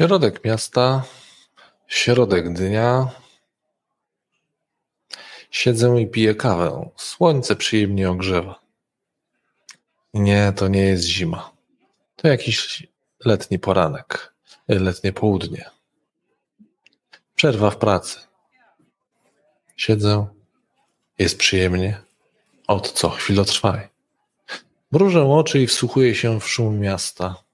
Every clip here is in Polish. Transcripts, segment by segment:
Środek miasta, środek dnia. Siedzę i piję kawę. Słońce przyjemnie ogrzewa. Nie, to nie jest zima. To jakiś letni poranek, letnie południe. Przerwa w pracy. Siedzę, jest przyjemnie. Od co chwilotrwaj. Mrużę oczy i wsłuchuję się w szum miasta.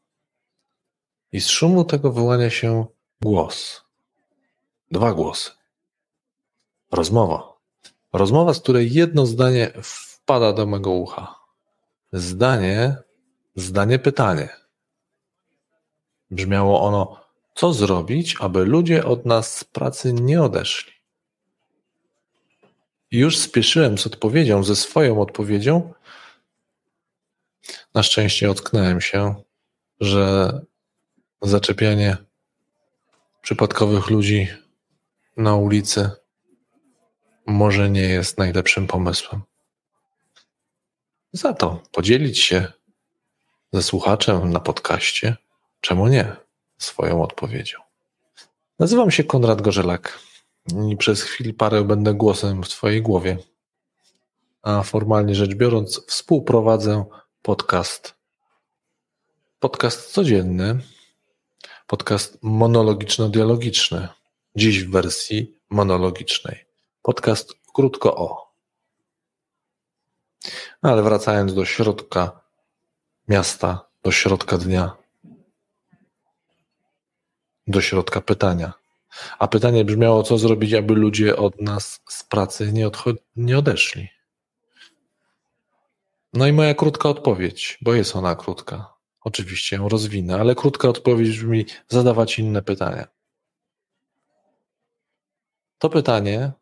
I z szumu tego wyłania się głos. Dwa głosy. Rozmowa. Rozmowa, z której jedno zdanie wpada do mego ucha. Zdanie, zdanie pytanie. Brzmiało ono, co zrobić, aby ludzie od nas z pracy nie odeszli. Już spieszyłem z odpowiedzią, ze swoją odpowiedzią. Na szczęście ocknąłem się, że zaczepianie przypadkowych ludzi na ulicy może nie jest najlepszym pomysłem. Za to podzielić się ze słuchaczem na podcaście, czemu nie, swoją odpowiedzią. Nazywam się Konrad Gorzelak i przez chwilę parę będę głosem w Twojej głowie. A formalnie rzecz biorąc, współprowadzę podcast. Podcast codzienny, podcast monologiczno-dialogiczny. Dziś w wersji monologicznej. Podcast krótko o. Ale wracając do środka miasta, do środka dnia, do środka pytania. A pytanie brzmiało, co zrobić, aby ludzie od nas z pracy nie, nie odeszli. No i moja krótka odpowiedź, bo jest ona krótka. Oczywiście ją rozwinę, ale krótka odpowiedź brzmi zadawać inne pytania. To pytanie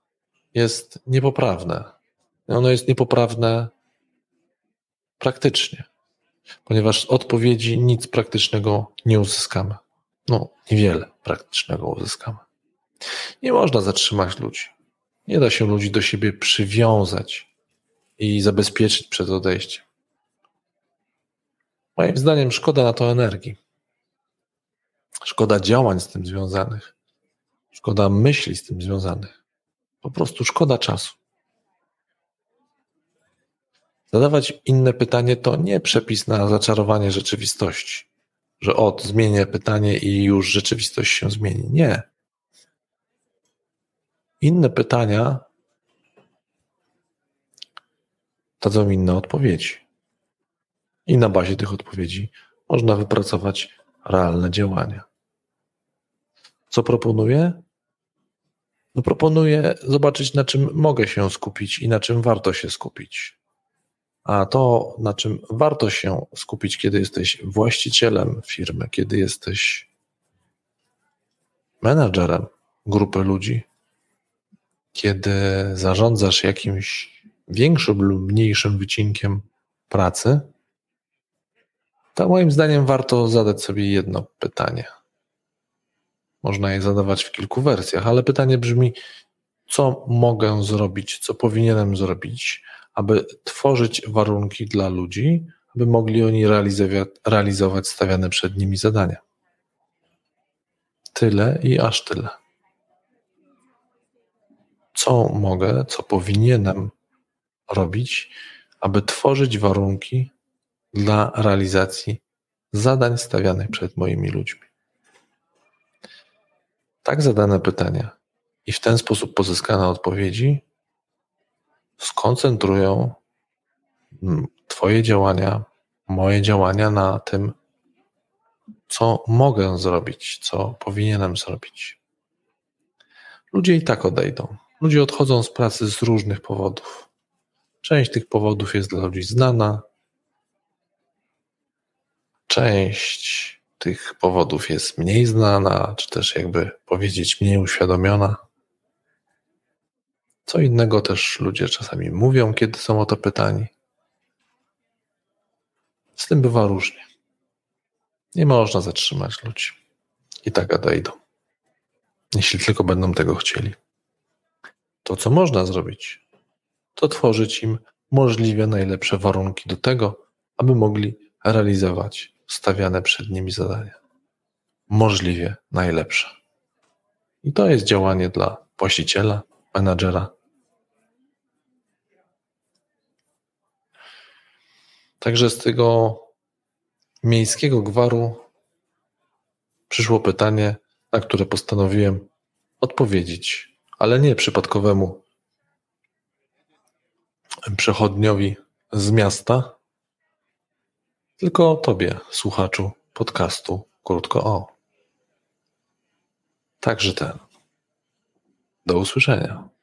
jest niepoprawne. Ono jest niepoprawne praktycznie, ponieważ z odpowiedzi nic praktycznego nie uzyskamy. No, niewiele praktycznego uzyskamy. Nie można zatrzymać ludzi. Nie da się ludzi do siebie przywiązać i zabezpieczyć przed odejściem. Moim zdaniem szkoda na to energii. Szkoda działań z tym związanych. Szkoda myśli z tym związanych. Po prostu szkoda czasu. Zadawać inne pytanie to nie przepis na zaczarowanie rzeczywistości, że od zmienię pytanie i już rzeczywistość się zmieni. Nie. Inne pytania dadzą inne odpowiedzi. I na bazie tych odpowiedzi można wypracować realne działania. Co proponuję? No proponuję zobaczyć, na czym mogę się skupić i na czym warto się skupić. A to, na czym warto się skupić, kiedy jesteś właścicielem firmy, kiedy jesteś menadżerem grupy ludzi, kiedy zarządzasz jakimś większym lub mniejszym wycinkiem pracy, to moim zdaniem warto zadać sobie jedno pytanie. Można je zadawać w kilku wersjach, ale pytanie brzmi: co mogę zrobić, co powinienem zrobić, aby tworzyć warunki dla ludzi, aby mogli oni realizować, realizować stawiane przed nimi zadania? Tyle i aż tyle. Co mogę, co powinienem robić, aby tworzyć warunki dla realizacji zadań stawianych przed moimi ludźmi. Tak zadane pytania i w ten sposób pozyskane odpowiedzi skoncentrują Twoje działania, moje działania na tym, co mogę zrobić, co powinienem zrobić. Ludzie i tak odejdą. Ludzie odchodzą z pracy z różnych powodów. Część tych powodów jest dla ludzi znana, część tych powodów jest mniej znana, czy też jakby powiedzieć mniej uświadomiona. Co innego też ludzie czasami mówią, kiedy są o to pytani. Z tym bywa różnie. Nie można zatrzymać ludzi. I tak odejdą. Jeśli tylko będą tego chcieli. To, co można zrobić, to tworzyć im możliwie najlepsze warunki do tego, aby mogli realizować stawiane przed nimi zadania. możliwie najlepsze. I to jest działanie dla właściciela, menadżera. Także z tego miejskiego gwaru przyszło pytanie, na które postanowiłem odpowiedzieć, ale nie przypadkowemu przechodniowi z miasta, tylko tobie, słuchaczu podcastu Krótko o. Także ten. Do usłyszenia.